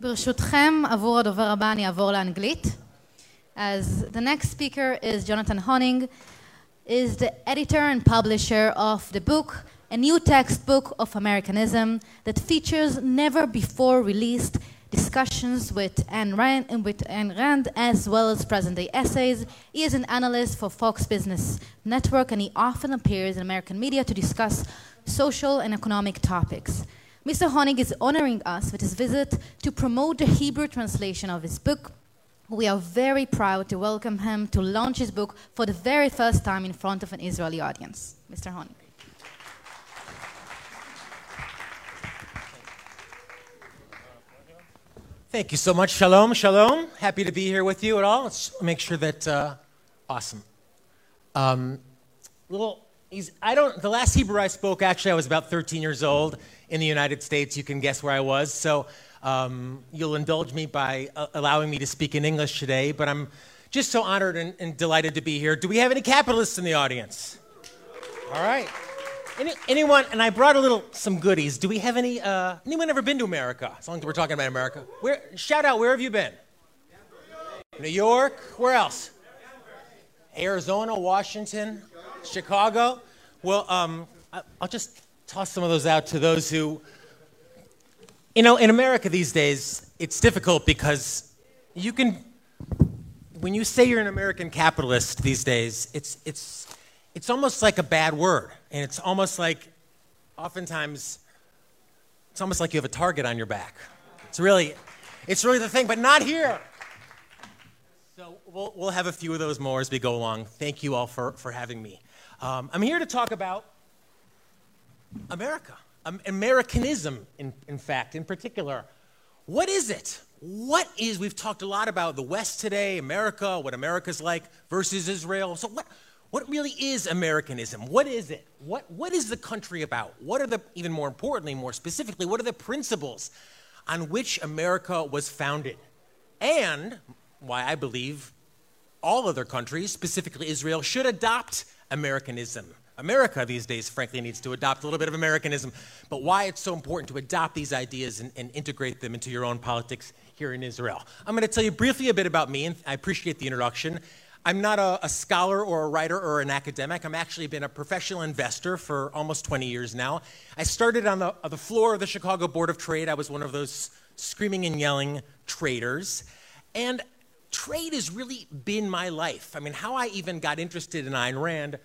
ברשותכם, עבור הדובר הבא אני אעבור לאנגלית. As the next speaker is Jonathan Hoenig, is the editor and publisher of the book a new textbook of Americanism that features never before released discussions with Ayn, Rand, with Ayn Rand, as well as present day essays. He is an analyst for Fox Business Network and he often appears in American media to discuss social and economic topics. Mr. Hoenig is honoring us with his visit to promote the Hebrew translation of his book. We are very proud to welcome him to launch his book for the very first time in front of an Israeli audience. Mr. Hoenig. Thank you so much. Shalom, shalom. Happy to be here with you at all. Let's make sure that, uh, awesome. Um, little, I don't, the last Hebrew I spoke, actually, I was about 13 years old in the United States. You can guess where I was. So um, you'll indulge me by uh, allowing me to speak in English today, but I'm just so honored and, and, delighted to be here. Do we have any capitalists in the audience? All right. Any, anyone, and I brought a little, some goodies. Do we have any, uh, anyone ever been to America? As long as we're talking about America. Where, shout out, where have you been? New York. Where else? Arizona, Washington, Chicago. Well, um, I'll just toss some of those out to those who, you know, in America these days, it's difficult because you can, when you say you're an American capitalist these days, it's, it's, it's almost like a bad word. And it's almost like, oftentimes, it's almost like you have a target on your back. It's really, it's really the thing, but not here. So we'll, we'll have a few of those more as we go along. Thank you all for, for having me. Um, I'm here to talk about America, Americanism, in, in fact, in particular. What is it? What is, we've talked a lot about the West today, America, what America's like versus Israel. So, what, what really is Americanism? What is it? What, what is the country about? What are the, even more importantly, more specifically, what are the principles on which America was founded? And why I believe all other countries, specifically Israel, should adopt Americanism. America these days, frankly, needs to adopt a little bit of Americanism, but why it's so important to adopt these ideas and, and integrate them into your own politics here in Israel. I'm going to tell you briefly a bit about me, and I appreciate the introduction. I'm not a, a, scholar or a writer or an academic. I'm actually been a professional investor for almost 20 years now. I started on the, on the floor of the Chicago Board of Trade. I was one of those screaming and yelling traders. And trade has really been my life. I mean, how I even got interested in Ayn Rand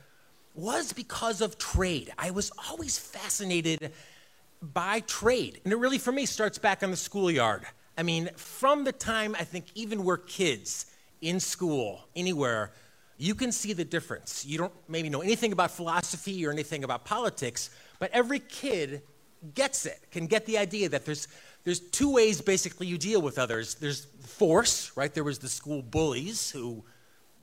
was because of trade. I was always fascinated by trade. And it really, for me, starts back on the schoolyard. I mean, from the time I think even we're kids in school, anywhere, you can see the difference. You don't maybe know anything about philosophy or anything about politics, but every kid gets it, can get the idea that there's there's two ways basically you deal with others. There's force, right? There was the school bullies who,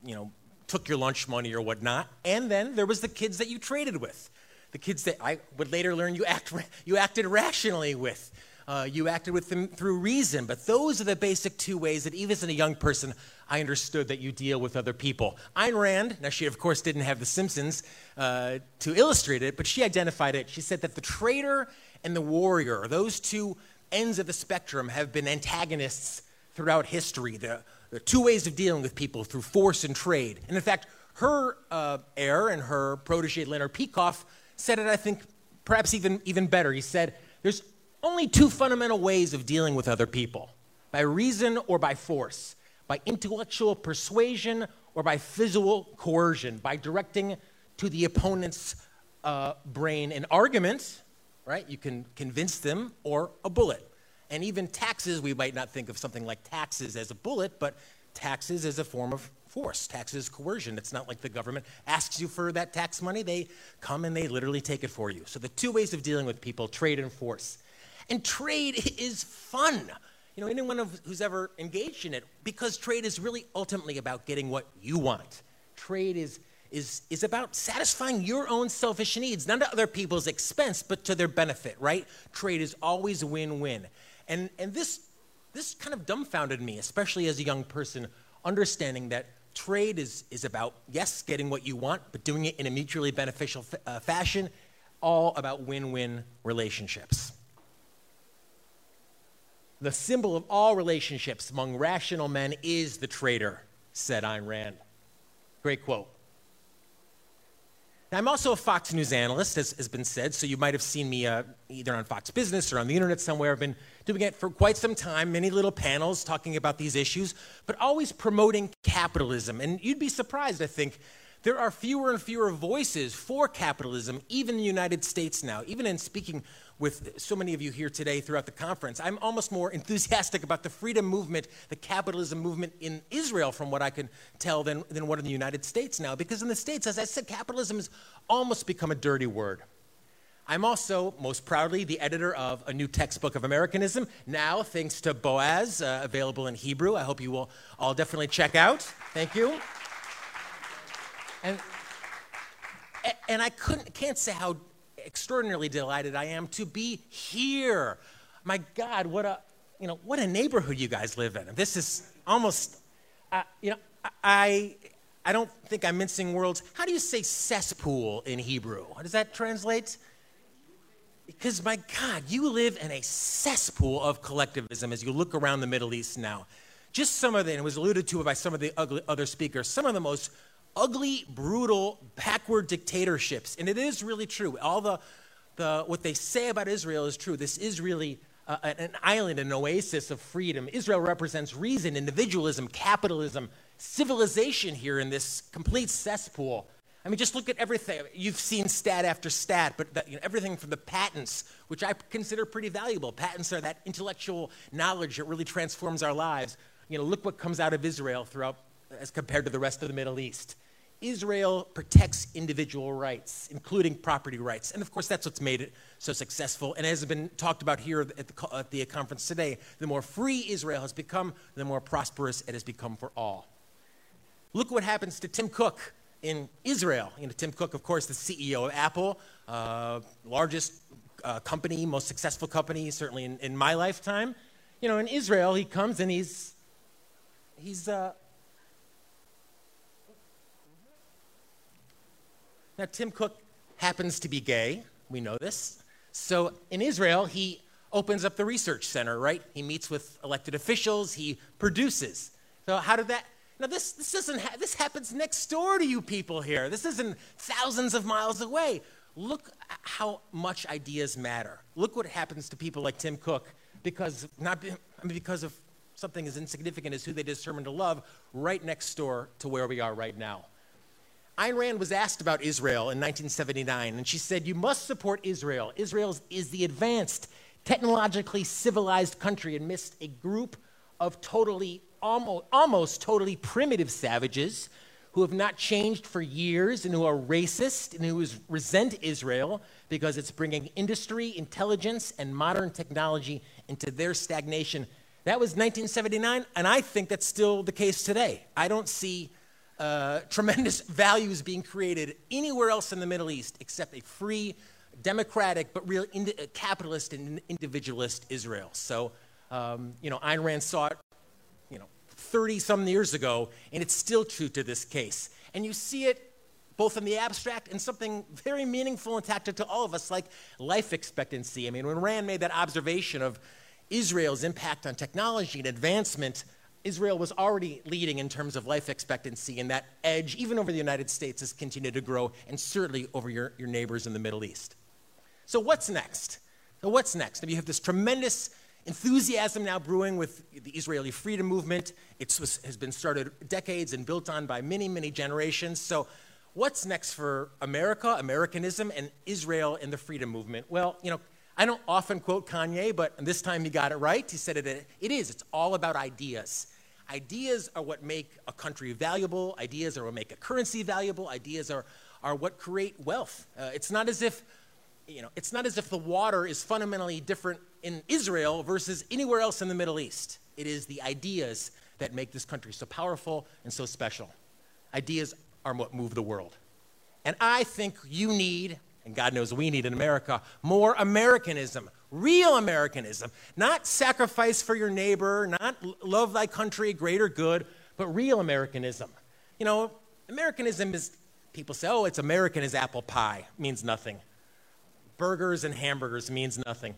you know, took your lunch money or whatnot. And then there was the kids that you traded with, the kids that I would later learn you, act, you acted rationally with. Uh, you acted with them through reason. But those are the basic two ways that, even as a young person, I understood that you deal with other people. Ayn Rand, now she, of course, didn't have The Simpsons uh, to illustrate it, but she identified it. She said that the trader and the warrior, those two ends of the spectrum, have been antagonists throughout history. The, there are two ways of dealing with people through force and trade. And in fact, her uh, heir and her protege, Leonard Peikoff, said it, I think, perhaps even, even better. He said, There's only two fundamental ways of dealing with other people by reason or by force, by intellectual persuasion or by physical coercion, by directing to the opponent's uh, brain an argument, right? You can convince them, or a bullet. And even taxes, we might not think of something like taxes as a bullet, but taxes as a form of force. Taxes coercion. It's not like the government asks you for that tax money. They come and they literally take it for you. So the two ways of dealing with people, trade and force. And trade is fun. You know, anyone who's ever engaged in it, because trade is really ultimately about getting what you want. Trade is is, is about satisfying your own selfish needs, not at other people's expense, but to their benefit, right? Trade is always win win. And, and this, this kind of dumbfounded me, especially as a young person, understanding that trade is, is about, yes, getting what you want, but doing it in a mutually beneficial f- uh, fashion, all about win win relationships. The symbol of all relationships among rational men is the trader, said Ayn Rand. Great quote. Now, I'm also a Fox News analyst, as has been said, so you might have seen me uh, either on Fox Business or on the internet somewhere. I've been doing it for quite some time, many little panels talking about these issues, but always promoting capitalism. And you'd be surprised, I think, there are fewer and fewer voices for capitalism, even in the United States now. Even in speaking with so many of you here today throughout the conference, I'm almost more enthusiastic about the freedom movement, the capitalism movement in Israel, from what I can tell, than, than what in the United States now. Because in the States, as I said, capitalism has almost become a dirty word. I'm also, most proudly, the editor of a new textbook of Americanism, now thanks to Boaz, uh, available in Hebrew. I hope you will all definitely check out. Thank you. And, and I couldn't, can't say how extraordinarily delighted I am to be here. My God, what a, you know, what a neighborhood you guys live in. This is almost, uh, you know, I, I don't think I'm mincing words. How do you say cesspool in Hebrew? How does that translate? Because, my God, you live in a cesspool of collectivism as you look around the Middle East now. Just some of the, and it was alluded to by some of the ugly, other speakers, some of the most ugly, brutal, backward dictatorships. And it is really true. All the, the what they say about Israel is true. This is really uh, an island, an oasis of freedom. Israel represents reason, individualism, capitalism, civilization here in this complete cesspool. I mean, just look at everything. You've seen stat after stat, but the, you know, everything from the patents, which I consider pretty valuable. Patents are that intellectual knowledge that really transforms our lives. You know, look what comes out of Israel throughout, as compared to the rest of the Middle East. Israel protects individual rights, including property rights. And of course, that's what's made it so successful. And as has been talked about here at the, at the conference today, the more free Israel has become, the more prosperous it has become for all. Look what happens to Tim Cook in Israel. You know, Tim Cook, of course, the CEO of Apple, uh, largest uh, company, most successful company, certainly in, in, my lifetime. You know, in Israel, he comes and he's, he's, uh, Now, Tim Cook happens to be gay. We know this. So in Israel, he opens up the research center, right? He meets with elected officials, he produces. So, how did that? Now, this, this, doesn't ha- this happens next door to you people here. This isn't thousands of miles away. Look how much ideas matter. Look what happens to people like Tim Cook because, not be, I mean, because of something as insignificant as who they determine to love right next door to where we are right now. Ayn Rand was asked about Israel in 1979, and she said, You must support Israel. Israel is the advanced, technologically civilized country amidst a group of totally, almost, almost totally primitive savages who have not changed for years and who are racist and who resent Israel because it's bringing industry, intelligence, and modern technology into their stagnation. That was 1979, and I think that's still the case today. I don't see uh, tremendous values being created anywhere else in the Middle East except a free, democratic, but real ind- capitalist and individualist Israel. So, um, you know, Ayn Rand saw it, you know, 30 some years ago, and it's still true to this case. And you see it both in the abstract and something very meaningful and tactile to all of us, like life expectancy. I mean, when Rand made that observation of Israel's impact on technology and advancement, Israel was already leading in terms of life expectancy, and that edge, even over the United States, has continued to grow, and certainly over your, your neighbors in the Middle East. So, what's next? So, what's next? Now, you have this tremendous enthusiasm now brewing with the Israeli freedom movement. It has been started decades and built on by many, many generations. So, what's next for America, Americanism, and Israel and the freedom movement? Well, you know, I don't often quote Kanye, but this time he got it right. He said it, it is. It's all about ideas. Ideas are what make a country valuable. Ideas are what make a currency valuable. Ideas are, are what create wealth. Uh, it's not as if, you know, it's not as if the water is fundamentally different in Israel versus anywhere else in the Middle East. It is the ideas that make this country so powerful and so special. Ideas are what move the world. And I think you need, and God knows we need in America, more Americanism, real Americanism, not sacrifice for your neighbor, not love thy country, greater good, but real Americanism. You know, Americanism is, people say, oh, it's American as apple pie, means nothing. Burgers and hamburgers means nothing.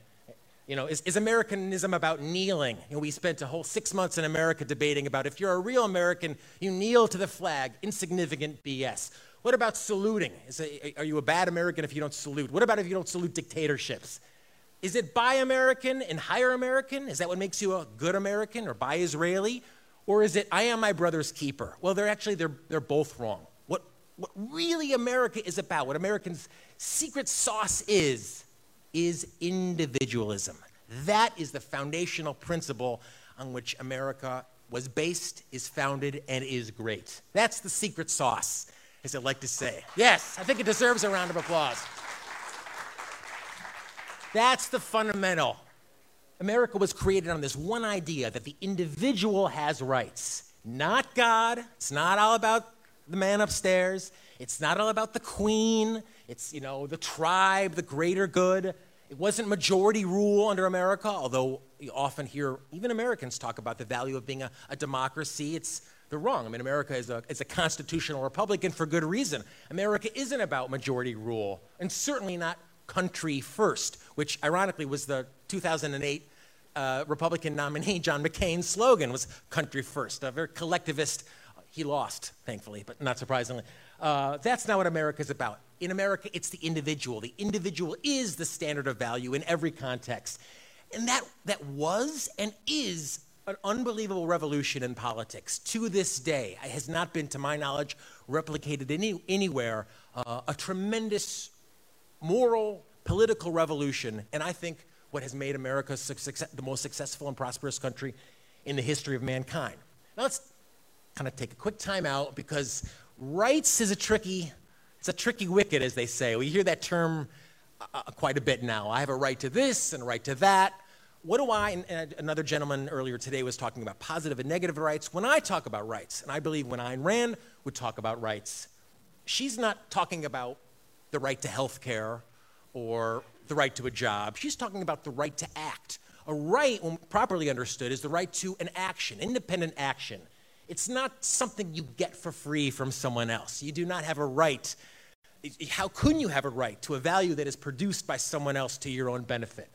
You know, is, is Americanism about kneeling? You know, we spent a whole six months in America debating about if you're a real American, you kneel to the flag. Insignificant BS. What about saluting? A, are you a bad American if you don't salute? What about if you don't salute dictatorships? Is it buy American and hire American? Is that what makes you a good American or buy Israeli? Or is it I am my brother's keeper? Well, they're actually they're, they're both wrong. What, what really America is about, what Americans' secret sauce is, is individualism. That is the foundational principle on which America was based, is founded, and is great. That's the secret sauce, as I like to say. Yes, I think it deserves a round of applause. That's the fundamental. America was created on this one idea that the individual has rights, not God. It's not all about the man upstairs. It's not all about the queen. It's, you know, the tribe, the greater good. It wasn't majority rule under America, although you often hear even Americans talk about the value of being a, a democracy. It's they're wrong. I mean, America is a, is a constitutional republic, and for good reason. America isn't about majority rule, and certainly not country first, which ironically was the 2008 uh, Republican nominee John McCain's slogan was country first, a very collectivist. He lost, thankfully, but not surprisingly. Uh, that's not what America is about. In America, it's the individual. The individual is the standard of value in every context. And that, that was and is an unbelievable revolution in politics. To this day, it has not been, to my knowledge, replicated any, anywhere. Uh, a tremendous moral, political revolution, and I think what has made America success, the most successful and prosperous country in the history of mankind. Now let's kind of take a quick time out because rights is a tricky it's a tricky wicket, as they say. We hear that term uh, uh, quite a bit now. I have a right to this and a right to that. What do I, and, another gentleman earlier today was talking about positive and negative rights. When I talk about rights, and I believe when Ayn Rand would talk about rights, she's not talking about the right to health care or the right to a job. She's talking about the right to act. A right, when properly understood, is the right to an action, independent action. It's not something you get for free from someone else. You do not have a right. How can you have a right to a value that is produced by someone else to your own benefit?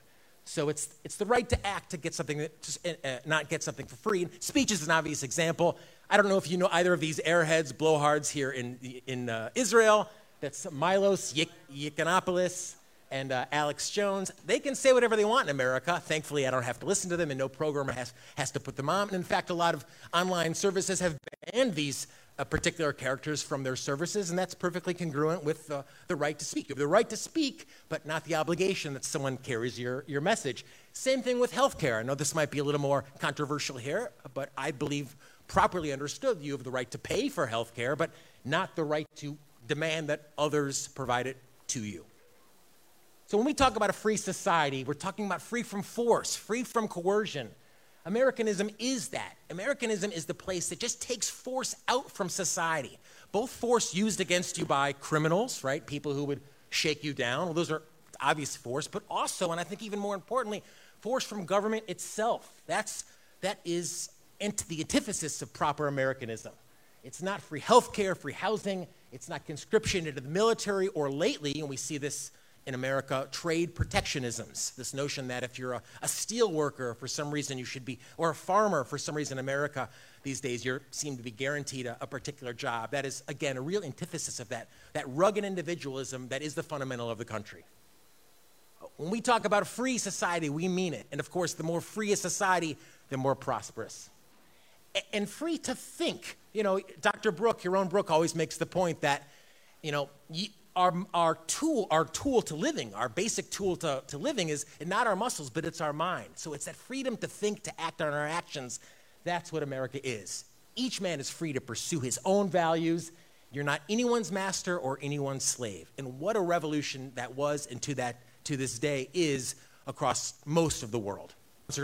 So it's, it's the right to act to get something, that, to, uh, not get something for free. And Speech is an obvious example. I don't know if you know either of these airheads, blowhards here in, in uh, Israel. That's Milos Yiannopoulos and uh, Alex Jones, they can say whatever they want in America. Thankfully, I don't have to listen to them, and no programmer has, has to put them on. And in fact, a lot of online services have banned these uh, particular characters from their services, and that's perfectly congruent with uh, the right to speak. You have the right to speak, but not the obligation that someone carries your, your message. Same thing with healthcare. I know this might be a little more controversial here, but I believe properly understood you have the right to pay for healthcare, but not the right to demand that others provide it to you. So when we talk about a free society, we're talking about free from force, free from coercion. Americanism is that. Americanism is the place that just takes force out from society. Both force used against you by criminals, right? People who would shake you down. Well, those are obvious force, but also, and I think even more importantly, force from government itself. That's that is the antithesis of proper Americanism. It's not free health care, free housing. It's not conscription into the military, or lately, and we see this in America trade protectionisms. This notion that if you're a, a steel worker for some reason you should be, or a farmer for some reason in America these days, you seem to be guaranteed a, a particular job. That is, again, a real antithesis of that, that rugged individualism that is the fundamental of the country. When we talk about a free society, we mean it. And of course, the more free a society, the more prosperous. And free to think. You know, Dr. Brook, your own Brook, always makes the point that, you know, our, our tool, our tool to living, our basic tool to, to living is not our muscles, but it's our mind. So it's that freedom to think, to act on our actions. That's what America is. Each man is free to pursue his own values. You're not anyone's master or anyone's slave. And what a revolution that was, and to that to this day is across most of the world.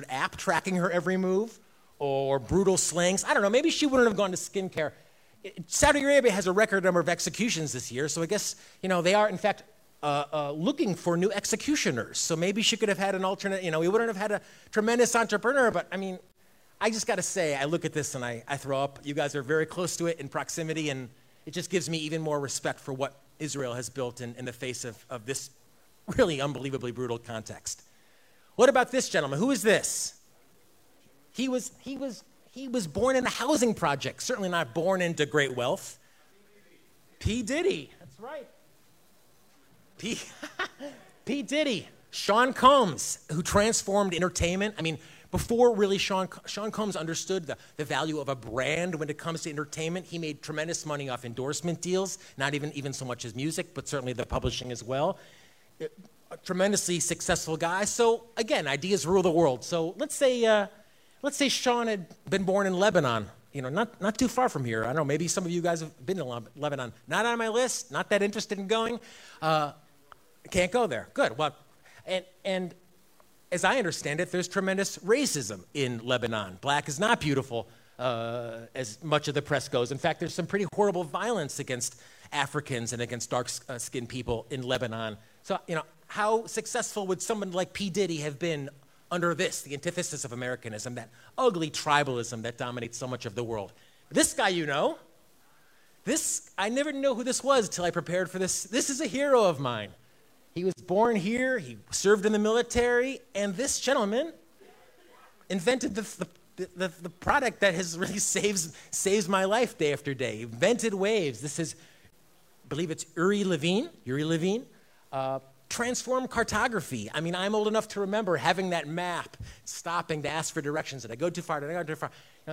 App tracking her every move? Or brutal slings? I don't know. Maybe she wouldn't have gone to skincare Saudi Arabia has a record number of executions this year, so I guess, you know, they are, in fact, uh, uh, looking for new executioners. So maybe she could have had an alternate, you know, we wouldn't have had a tremendous entrepreneur, but I mean, I just got to say, I look at this and I, I throw up. You guys are very close to it in proximity, and it just gives me even more respect for what Israel has built in, in the face of, of this really unbelievably brutal context. What about this gentleman? Who is this? He was, he was, he was born in a housing project, certainly not born into great wealth. P. Diddy, that's right. P. P. Diddy, Sean Combs, who transformed entertainment. I mean, before really Sean, Sean Combs understood the, the value of a brand when it comes to entertainment, he made tremendous money off endorsement deals, not even, even so much as music, but certainly the publishing as well. A tremendously successful guy. So again, ideas rule the world. So let's say, uh, let's say Sean had been born in Lebanon, you know, not, not too far from here. I don't know, maybe some of you guys have been to Lebanon. Not on my list, not that interested in going. Uh, can't go there. Good. Well, and, and as I understand it, there's tremendous racism in Lebanon. Black is not beautiful, uh, as much of the press goes. In fact, there's some pretty horrible violence against Africans and against dark uh, skinned people in Lebanon. So, you know, how successful would someone like P. Diddy have been under this, the antithesis of Americanism, that ugly tribalism that dominates so much of the world? This guy, you know, this, I never knew who this was until I prepared for this. This is a hero of mine. He was born here, he served in the military, and this gentleman invented the, the, the, the product that has really saves, saves my life day after day. He invented Waze. This is, I believe it's Uri Levine, Uri Levine. Uh, transform cartography. I mean, I'm old enough to remember having that map, stopping to ask for directions. Did I go too far? Did I go too far?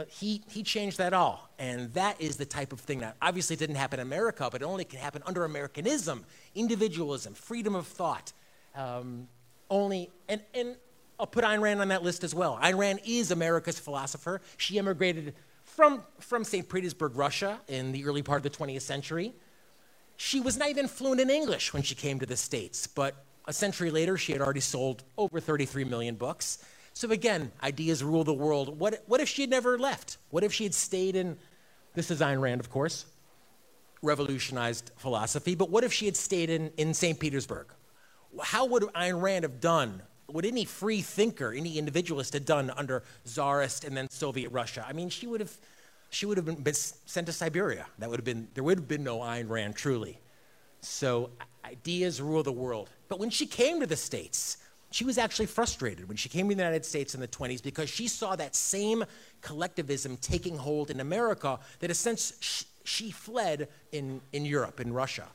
He, he changed that all. And that is the type of thing that obviously didn't happen in America, but it only can happen under Americanism, individualism, freedom of thought. Um, only, and, and I'll put Ayn Rand on that list as well. Ayn Rand is America's philosopher. She immigrated from, from St. Petersburg, Russia, in the early part of the 20th century. She was not even fluent in English when she came to the States, but a century later, she had already sold over 33 million books. So again, ideas rule the world. What, what if she had never left? What if she had stayed in, this is Ayn Rand, of course, revolutionized philosophy, but what if she had stayed in, in St. Petersburg? How would Ayn Rand have done? What any free thinker, any individualist had done under Tsarist and then Soviet Russia? I mean, she would have she would have been, sent to Siberia. That would have been, there would have been no Ayn Rand, truly. So ideas rule the world. But when she came to the States, she was actually frustrated when she came to the United States in the 20s because she saw that same collectivism taking hold in America that, in a sense, she fled in, in Europe, in Russia.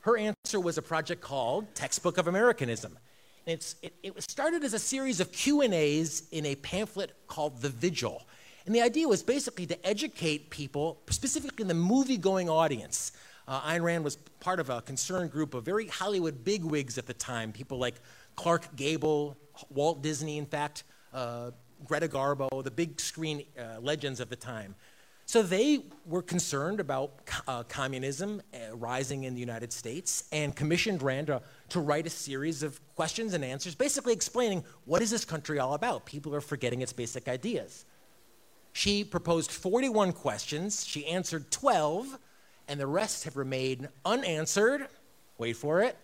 Her answer was a project called Textbook of Americanism. It, it was started as a series of Q&As in a pamphlet called The Vigil. And the idea was basically to educate people, specifically the movie going audience. Uh, Ayn Rand was part of a concerned group of very Hollywood bigwigs at the time, people like Clark Gable, Walt Disney, in fact, uh, Greta Garbo, the big screen uh, legends of the time. So they were concerned about uh, communism uh, rising in the United States and commissioned Rand to, to write a series of questions and answers, basically explaining what is this country all about? People are forgetting its basic ideas. She proposed 41 questions. She answered 12, and the rest have remained unanswered. Wait for it.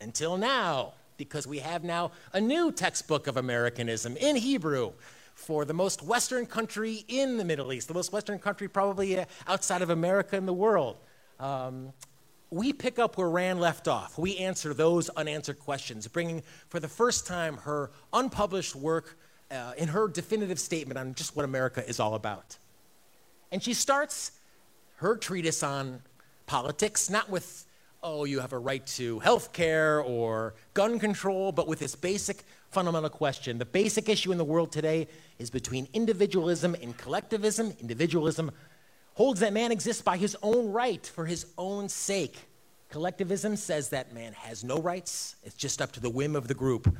Until now, because we have now a new textbook of Americanism in Hebrew for the most Western country in the Middle East, the most Western country probably uh, outside of America in the world. Um, we pick up where Rand left off. We answer those unanswered questions, bringing for the first time her unpublished work uh, in her definitive statement on just what America is all about. And she starts her treatise on politics, not with, oh, you have a right to health care or gun control, but with this basic fundamental question. The basic issue in the world today is between individualism and collectivism. Individualism holds that man exists by his own right for his own sake. Collectivism says that man has no rights, it's just up to the whim of the group.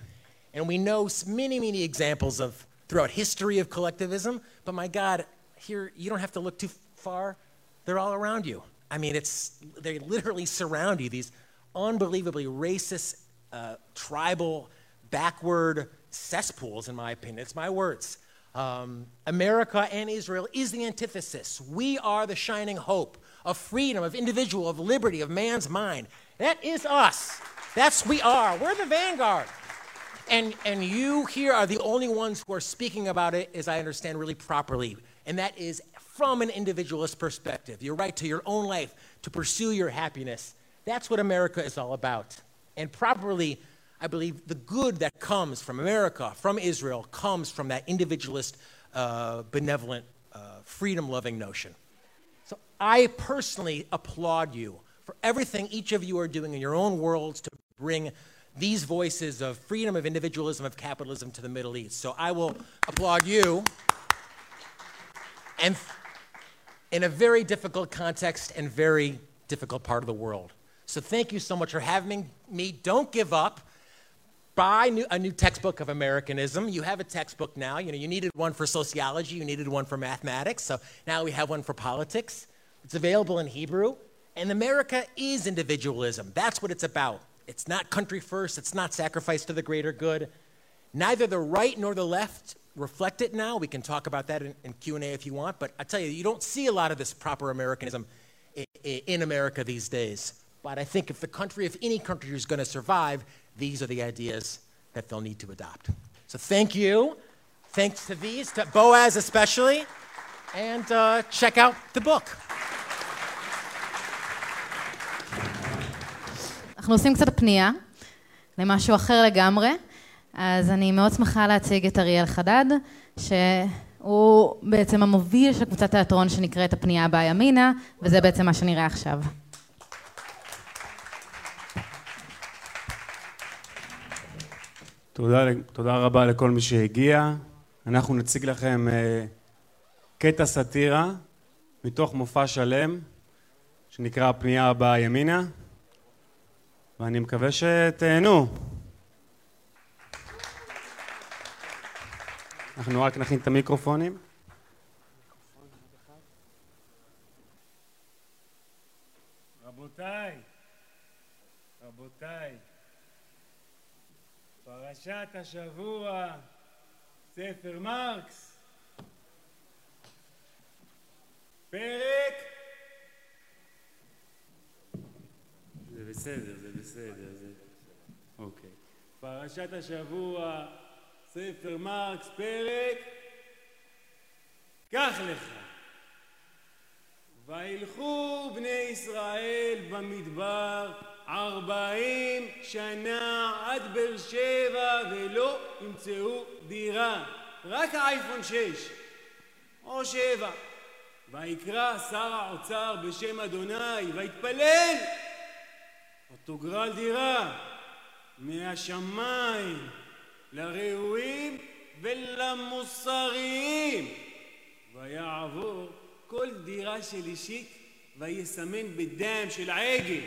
And we know many, many examples of throughout history of collectivism, but my God, here you don't have to look too far. They're all around you. I mean, it's they literally surround you. These unbelievably racist, uh, tribal, backward cesspools, in my opinion. It's my words. Um, America and Israel is the antithesis. We are the shining hope of freedom, of individual, of liberty, of man's mind. That is us. That's we are. We're the vanguard. And, and you here are the only ones who are speaking about it, as I understand, really properly. And that is from an individualist perspective your right to your own life, to pursue your happiness. That's what America is all about. And properly, I believe the good that comes from America, from Israel, comes from that individualist, uh, benevolent, uh, freedom loving notion. So I personally applaud you for everything each of you are doing in your own worlds to bring these voices of freedom, of individualism, of capitalism to the Middle East. So I will applaud you. And in a very difficult context and very difficult part of the world. So thank you so much for having me. Don't give up. Buy new, a new textbook of Americanism. You have a textbook now. You know, you needed one for sociology, you needed one for mathematics. So now we have one for politics. It's available in Hebrew. And America is individualism. That's what it's about. It's not country first, it's not sacrifice to the greater good. Neither the right nor the left reflect it now. We can talk about that in, in Q&A if you want, but I tell you, you don't see a lot of this proper Americanism in, in America these days. But I think if the country, if any country is going to survive, these are the ideas that they'll need to adopt. So thank you. Thanks to these, to Boaz especially, and uh, check out the book. אנחנו עושים קצת פנייה למשהו אחר לגמרי. אז אני מאוד שמחה להציג את אריאל חדד, שהוא בעצם המוביל של קבוצת תיאטרון שנקראת הפנייה הבאה ימינה, וזה בעצם מה שנראה עכשיו. תודה, תודה רבה לכל מי שהגיע. אנחנו נציג לכם uh, קטע סאטירה מתוך מופע שלם שנקרא הפנייה הבאה ימינה, ואני מקווה שתהנו. אנחנו רק נכין את המיקרופונים. רבותיי, רבותיי, פרשת השבוע, ספר מרקס, פרק זה בסדר, זה בסדר, זה... אוקיי. פרשת השבוע, ספר מרקס, פרק, קח לך. וילכו בני ישראל במדבר ארבעים שנה עד באר שבע ולא ימצאו דירה, רק האייפון שש או שבע. ויקרא שר האוצר בשם אדוני ויתפלל ותוגרל דירה מהשמיים לראויים ולמוסריים. ויעבור כל דירה של אישית ויסמן בדם של עגל.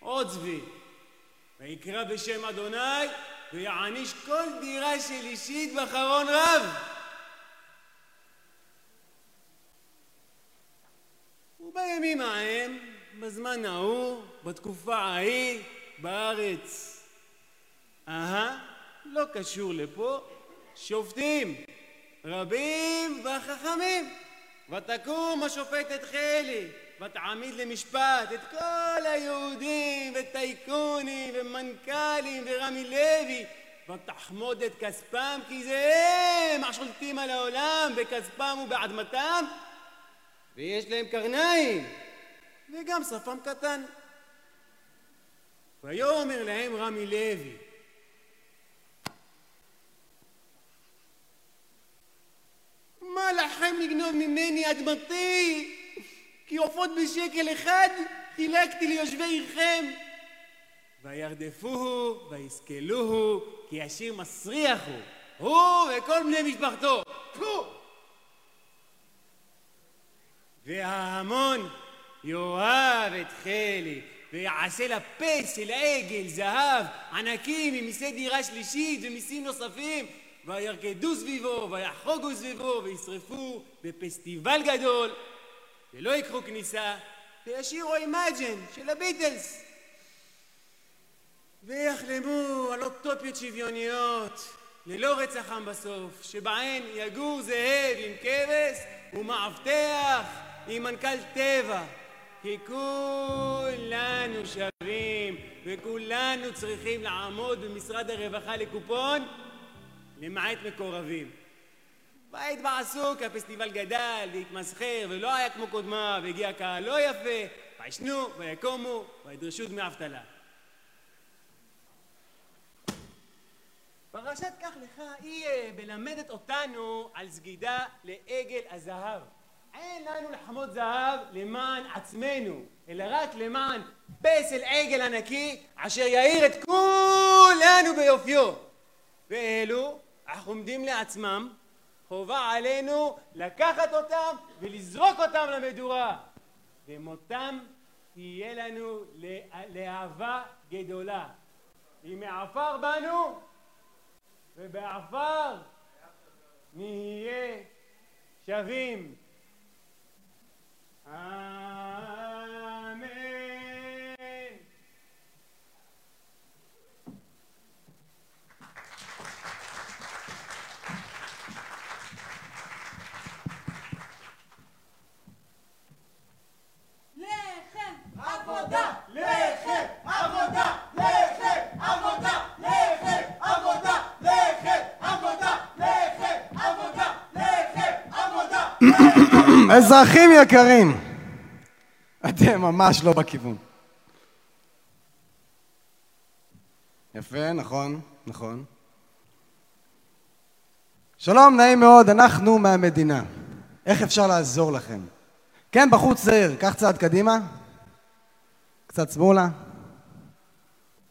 עוד צבי. ויקרא בשם אדוני ויעניש כל דירה של אישית בחרון רב. ובימים ההם, בזמן ההוא, בתקופה ההיא, בארץ. אהה, לא קשור לפה, שופטים, רבים וחכמים. ותקום השופטת חלי, ותעמיד למשפט את כל היהודים וטייקונים ומנכ"לים ורמי לוי, ותחמוד את כספם כי זה הם השולטים על העולם בכספם ובאדמתם, ויש להם קרניים וגם שפם קטן. ויאמר להם רמי לוי מה לכם לגנוב ממני אדמתי? כי עופות בשקל אחד חילקתי ליושבי עירכם. וירדפוהו ויסקלוהו כי עשיר מסריח הוא, הוא וכל בני משפחתו. פו! וההמון יאהב את חלי ויעשה לה פס של עגל, זהב, ענקים עם מיסי דירה שלישית ומיסים נוספים וירקדו סביבו, ויחוגו סביבו, וישרפו בפסטיבל גדול, ולא ייקחו כניסה, וישירו אימג'ן של הביטלס. ויחלמו על אוטופיות שוויוניות, ללא רצח עם בסוף, שבהן יגור זאב עם כבש ומאבטח עם מנכ"ל טבע. כי כולנו שווים וכולנו צריכים לעמוד במשרד הרווחה לקופון למעט מקורבים. בית בעסוק, הפסטיבל גדל והתמסחר ולא היה כמו קודמה והגיע קהל לא יפה, וישנו ויקומו וידרשו דמי אבטלה. פרשת קח לך היא אה, מלמדת אותנו על סגידה לעגל הזהב. אין לנו לחמות זהב למען עצמנו, אלא רק למען פסל עגל ענקי אשר יאיר את כולנו ביופיו. ואלו החומדים לעצמם, חובה עלינו לקחת אותם ולזרוק אותם למדורה. ומותם תהיה לנו לאהבה גדולה. היא מעפר בנו ובעפר נהיה שווים. אמן. אזרחים יקרים, אתם ממש לא בכיוון. יפה, נכון, נכון. שלום, נעים מאוד, אנחנו מהמדינה. איך אפשר לעזור לכם? כן, בחור צעיר, קח צעד קדימה. קצת שמאלה.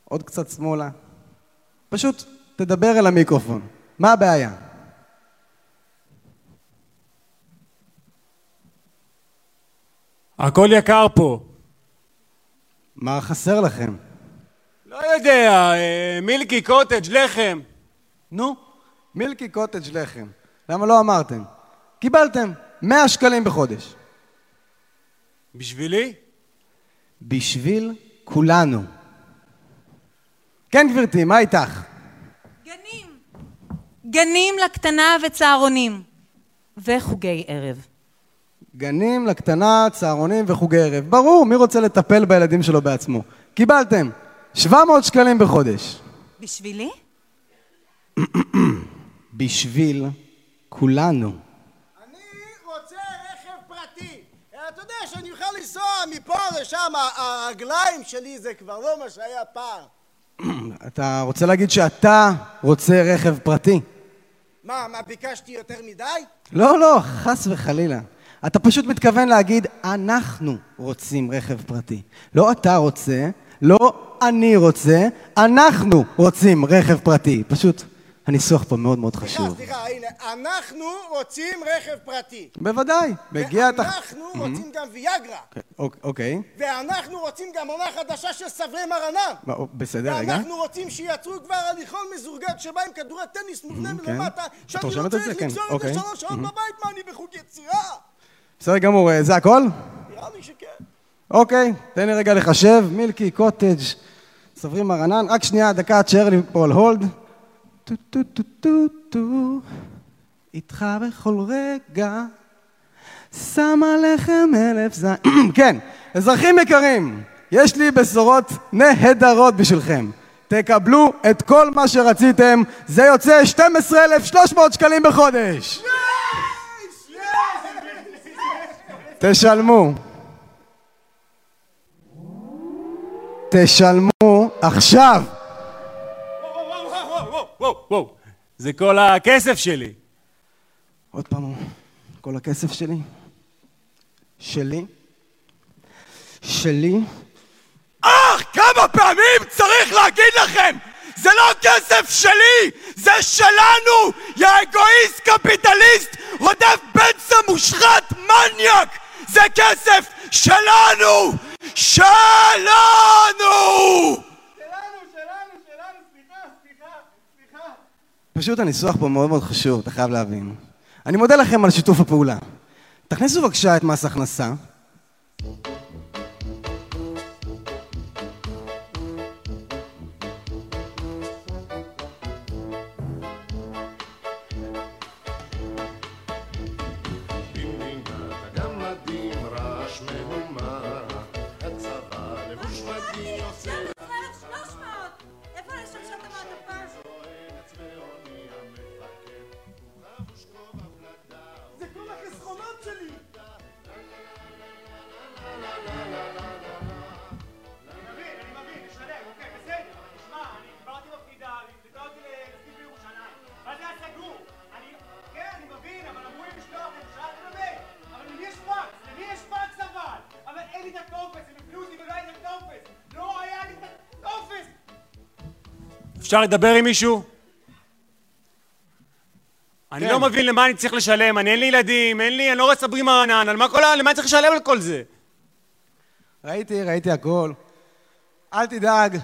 עוד קצת שמאלה. פשוט תדבר אל המיקרופון. מה הבעיה? הכל יקר פה. מה חסר לכם? לא יודע, אה, מילקי קוטג' לחם. נו, מילקי קוטג' לחם. למה לא אמרתם? קיבלתם 100 שקלים בחודש. בשבילי? בשביל כולנו. כן, גברתי, מה איתך? גנים. גנים לקטנה וצהרונים. וחוגי ערב. גנים לקטנה, צהרונים וחוגי ערב. ברור, מי רוצה לטפל בילדים שלו בעצמו? קיבלתם 700 שקלים בחודש. בשבילי? בשביל כולנו. אני רוצה רכב פרטי. אתה יודע שאני אוכל לנסוע מפה לשם, הרגליים שלי זה כבר לא מה שהיה פעם. אתה רוצה להגיד שאתה רוצה רכב פרטי? מה, מה, ביקשתי יותר מדי? לא, לא, חס וחלילה. אתה פשוט מתכוון להגיד, אנחנו רוצים רכב פרטי. לא אתה רוצה, לא אני רוצה, אנחנו רוצים רכב פרטי. פשוט, הניסוח פה מאוד מאוד סליחה, חשוב. סליחה, הנה, אנחנו רוצים רכב פרטי. בוודאי, מגיע את ה... ואנחנו רוצים גם ויאגרה. אוק- אוקיי, ואנחנו רוצים גם עונה חדשה של סברי מרנן. בסדר, רגע. ואנחנו רוצים שייצרו כבר הליכון מזורגת שבא עם כדורי טניס מובנה כן. מלמטה, את שאני לא רושמת את צריך זה? כן, לגזור את אוקיי. זה שלוש שעות בבית, מה אני בחוג יצירה? בסדר גמור, אה, זה הכל? נראה לי שכן. אוקיי, תן לי רגע לחשב. מילקי, קוטג', סוברים מרנן. רק שנייה, דקה, תשאר לי פה על הולד. טו טו טו טו טו, איתך בכל רגע, שם עליכם אלף זין. כן, אזרחים יקרים, יש לי בשורות נהדרות בשבילכם. תקבלו את כל מה שרציתם, זה יוצא 12,300 שקלים בחודש. תשלמו. תשלמו עכשיו. זה כל הכסף שלי. עוד פעם, כל הכסף שלי? שלי? שלי? אך, כמה פעמים צריך להגיד לכם! זה לא כסף שלי! זה שלנו! יא אגואיסט קפיטליסט! רודף בצע מושחת מניאק! זה כסף שלנו! שלנו! שלנו, שלנו, שלנו, סליחה, סליחה, סליחה. פשוט הניסוח פה מאוד מאוד חשוב, אתה חייב להבין. אני מודה לכם על שיתוף הפעולה. תכניסו בבקשה את מס הכנסה. אפשר לדבר עם מישהו? אני כן. לא מבין למה אני צריך לשלם, אני אין לי ילדים, אין לי, אני לא רואה סברי מרנן, על מה כל ה... למה אני צריך לשלם על כל זה? ראיתי, ראיתי הכל. אל תדאג,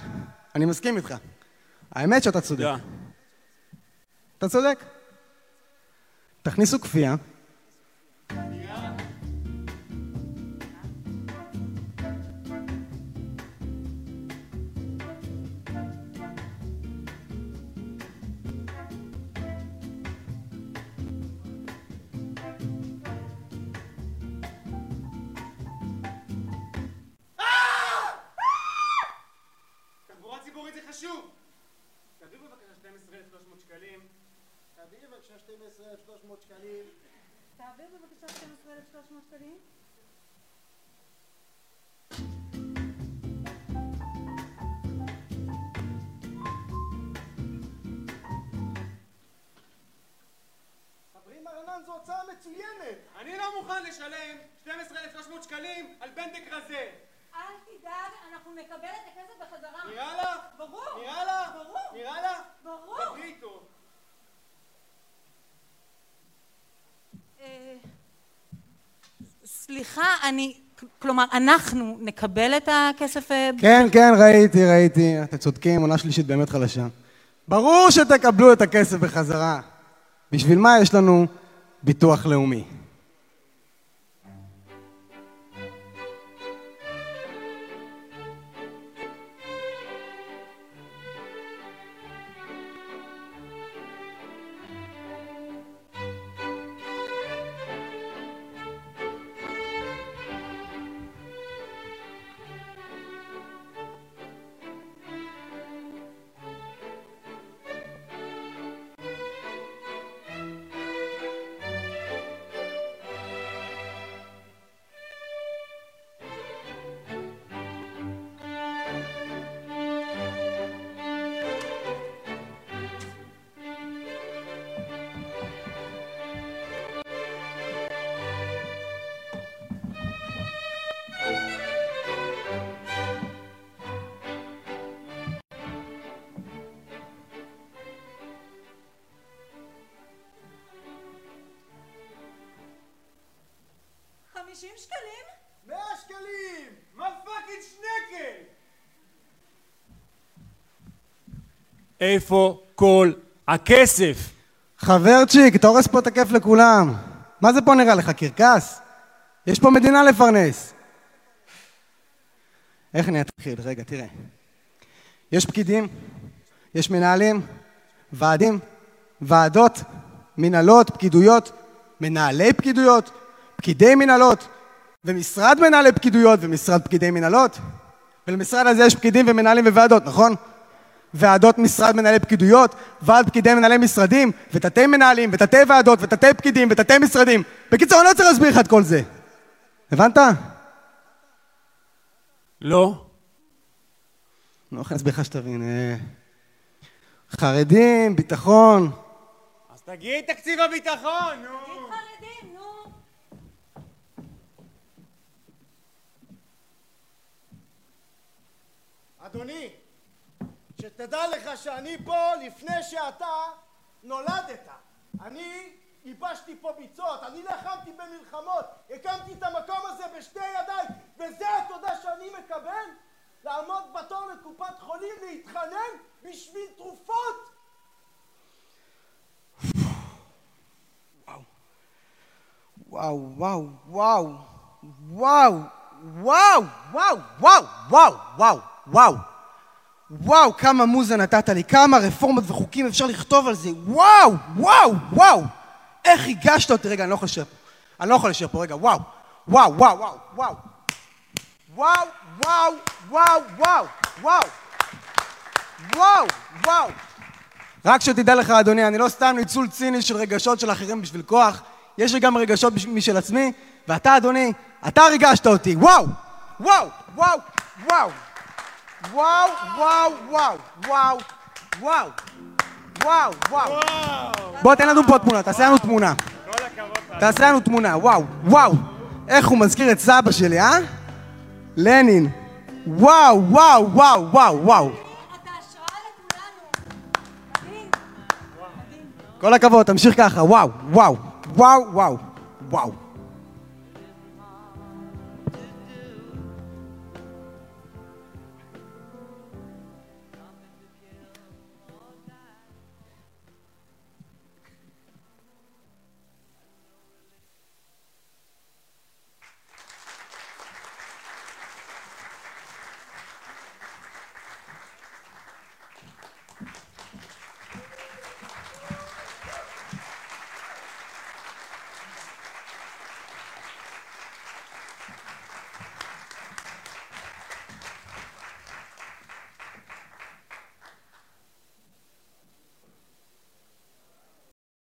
אני מסכים איתך. האמת שאתה צודק. אתה צודק. תכניסו כפייה. סליחה, אני... כלומר, אנחנו נקבל את הכסף... אה, כן, כן, ראיתי, ראיתי. אתם צודקים, עונה שלישית באמת חלשה. ברור שתקבלו את הכסף בחזרה. בשביל מה יש לנו ביטוח לאומי? חמישים שקלים? 100 שקלים! מה פאקינג שנקל? איפה כל הכסף? חברצ'יק, אתה הורס פה את הכיף לכולם. מה זה פה נראה לך, קרקס? יש פה מדינה לפרנס. איך אני אתחיל? רגע, תראה. יש פקידים, יש מנהלים, ועדים, ועדות, מנהלות, פקידויות, מנהלי פקידויות, פקידי מנהלות, ומשרד מנהלי פקידויות ומשרד פקידי מנהלות. ולמשרד הזה יש פקידים ומנהלים וועדות, נכון? ועדות משרד מנהלי פקידויות, ועד פקידי מנהלי משרדים, ותתי מנהלים, ותתי ועדות, ותתי פקידים, ותתי משרדים. בקיצור, אני לא צריך להסביר לך את כל זה. הבנת? לא. לא יכול להסביר לך שתבין. אה, חרדים, ביטחון. אז תגיד תקציב הביטחון, נו! חרדים, נו. אדוני, שתדע לך שאני פה לפני שאתה נולדת. אני ייבשתי פה ביצות, אני לחמתי במלחמות, הקמתי את המקום הזה בשתי ידיים, וזה התודה שאני מקבל? לעמוד בתור לקופת חולים, להתחנן בשביל תרופות? וואו, וואו, וואו, וואו, וואו, וואו, וואו, וואו, וואו, וואו. וואו, כמה מוזה נתת לי, כמה רפורמות וחוקים אפשר לכתוב על זה. וואו, וואו, וואו. איך הגשת אותי? רגע, אני לא יכול להישאר פה. אני לא יכול להישאר פה, רגע, וואו. וואו, וואו, וואו, וואו. וואו, וואו, וואו, וואו, וואו. וואו, וואו. רק שתדע לך, אדוני, אני לא סתם ניצול ציני של רגשות של אחרים בשביל כוח, יש לי גם רגשות משל עצמי, ואתה, אדוני, אתה ריגשת אותי. וואו! וואו! וואו! וואו! וואו, וואו, וואו, וואו, וואו, וואו, וואו. בוא, תן לנו פה תמונה, תעשה לנו תמונה. תעשה לנו תמונה, וואו, וואו. איך הוא מזכיר את סבא שלי, אה? לנין. וואו, וואו, וואו, וואו, וואו. כל הכבוד, תמשיך ככה, וואו, וואו, וואו, וואו, וואו.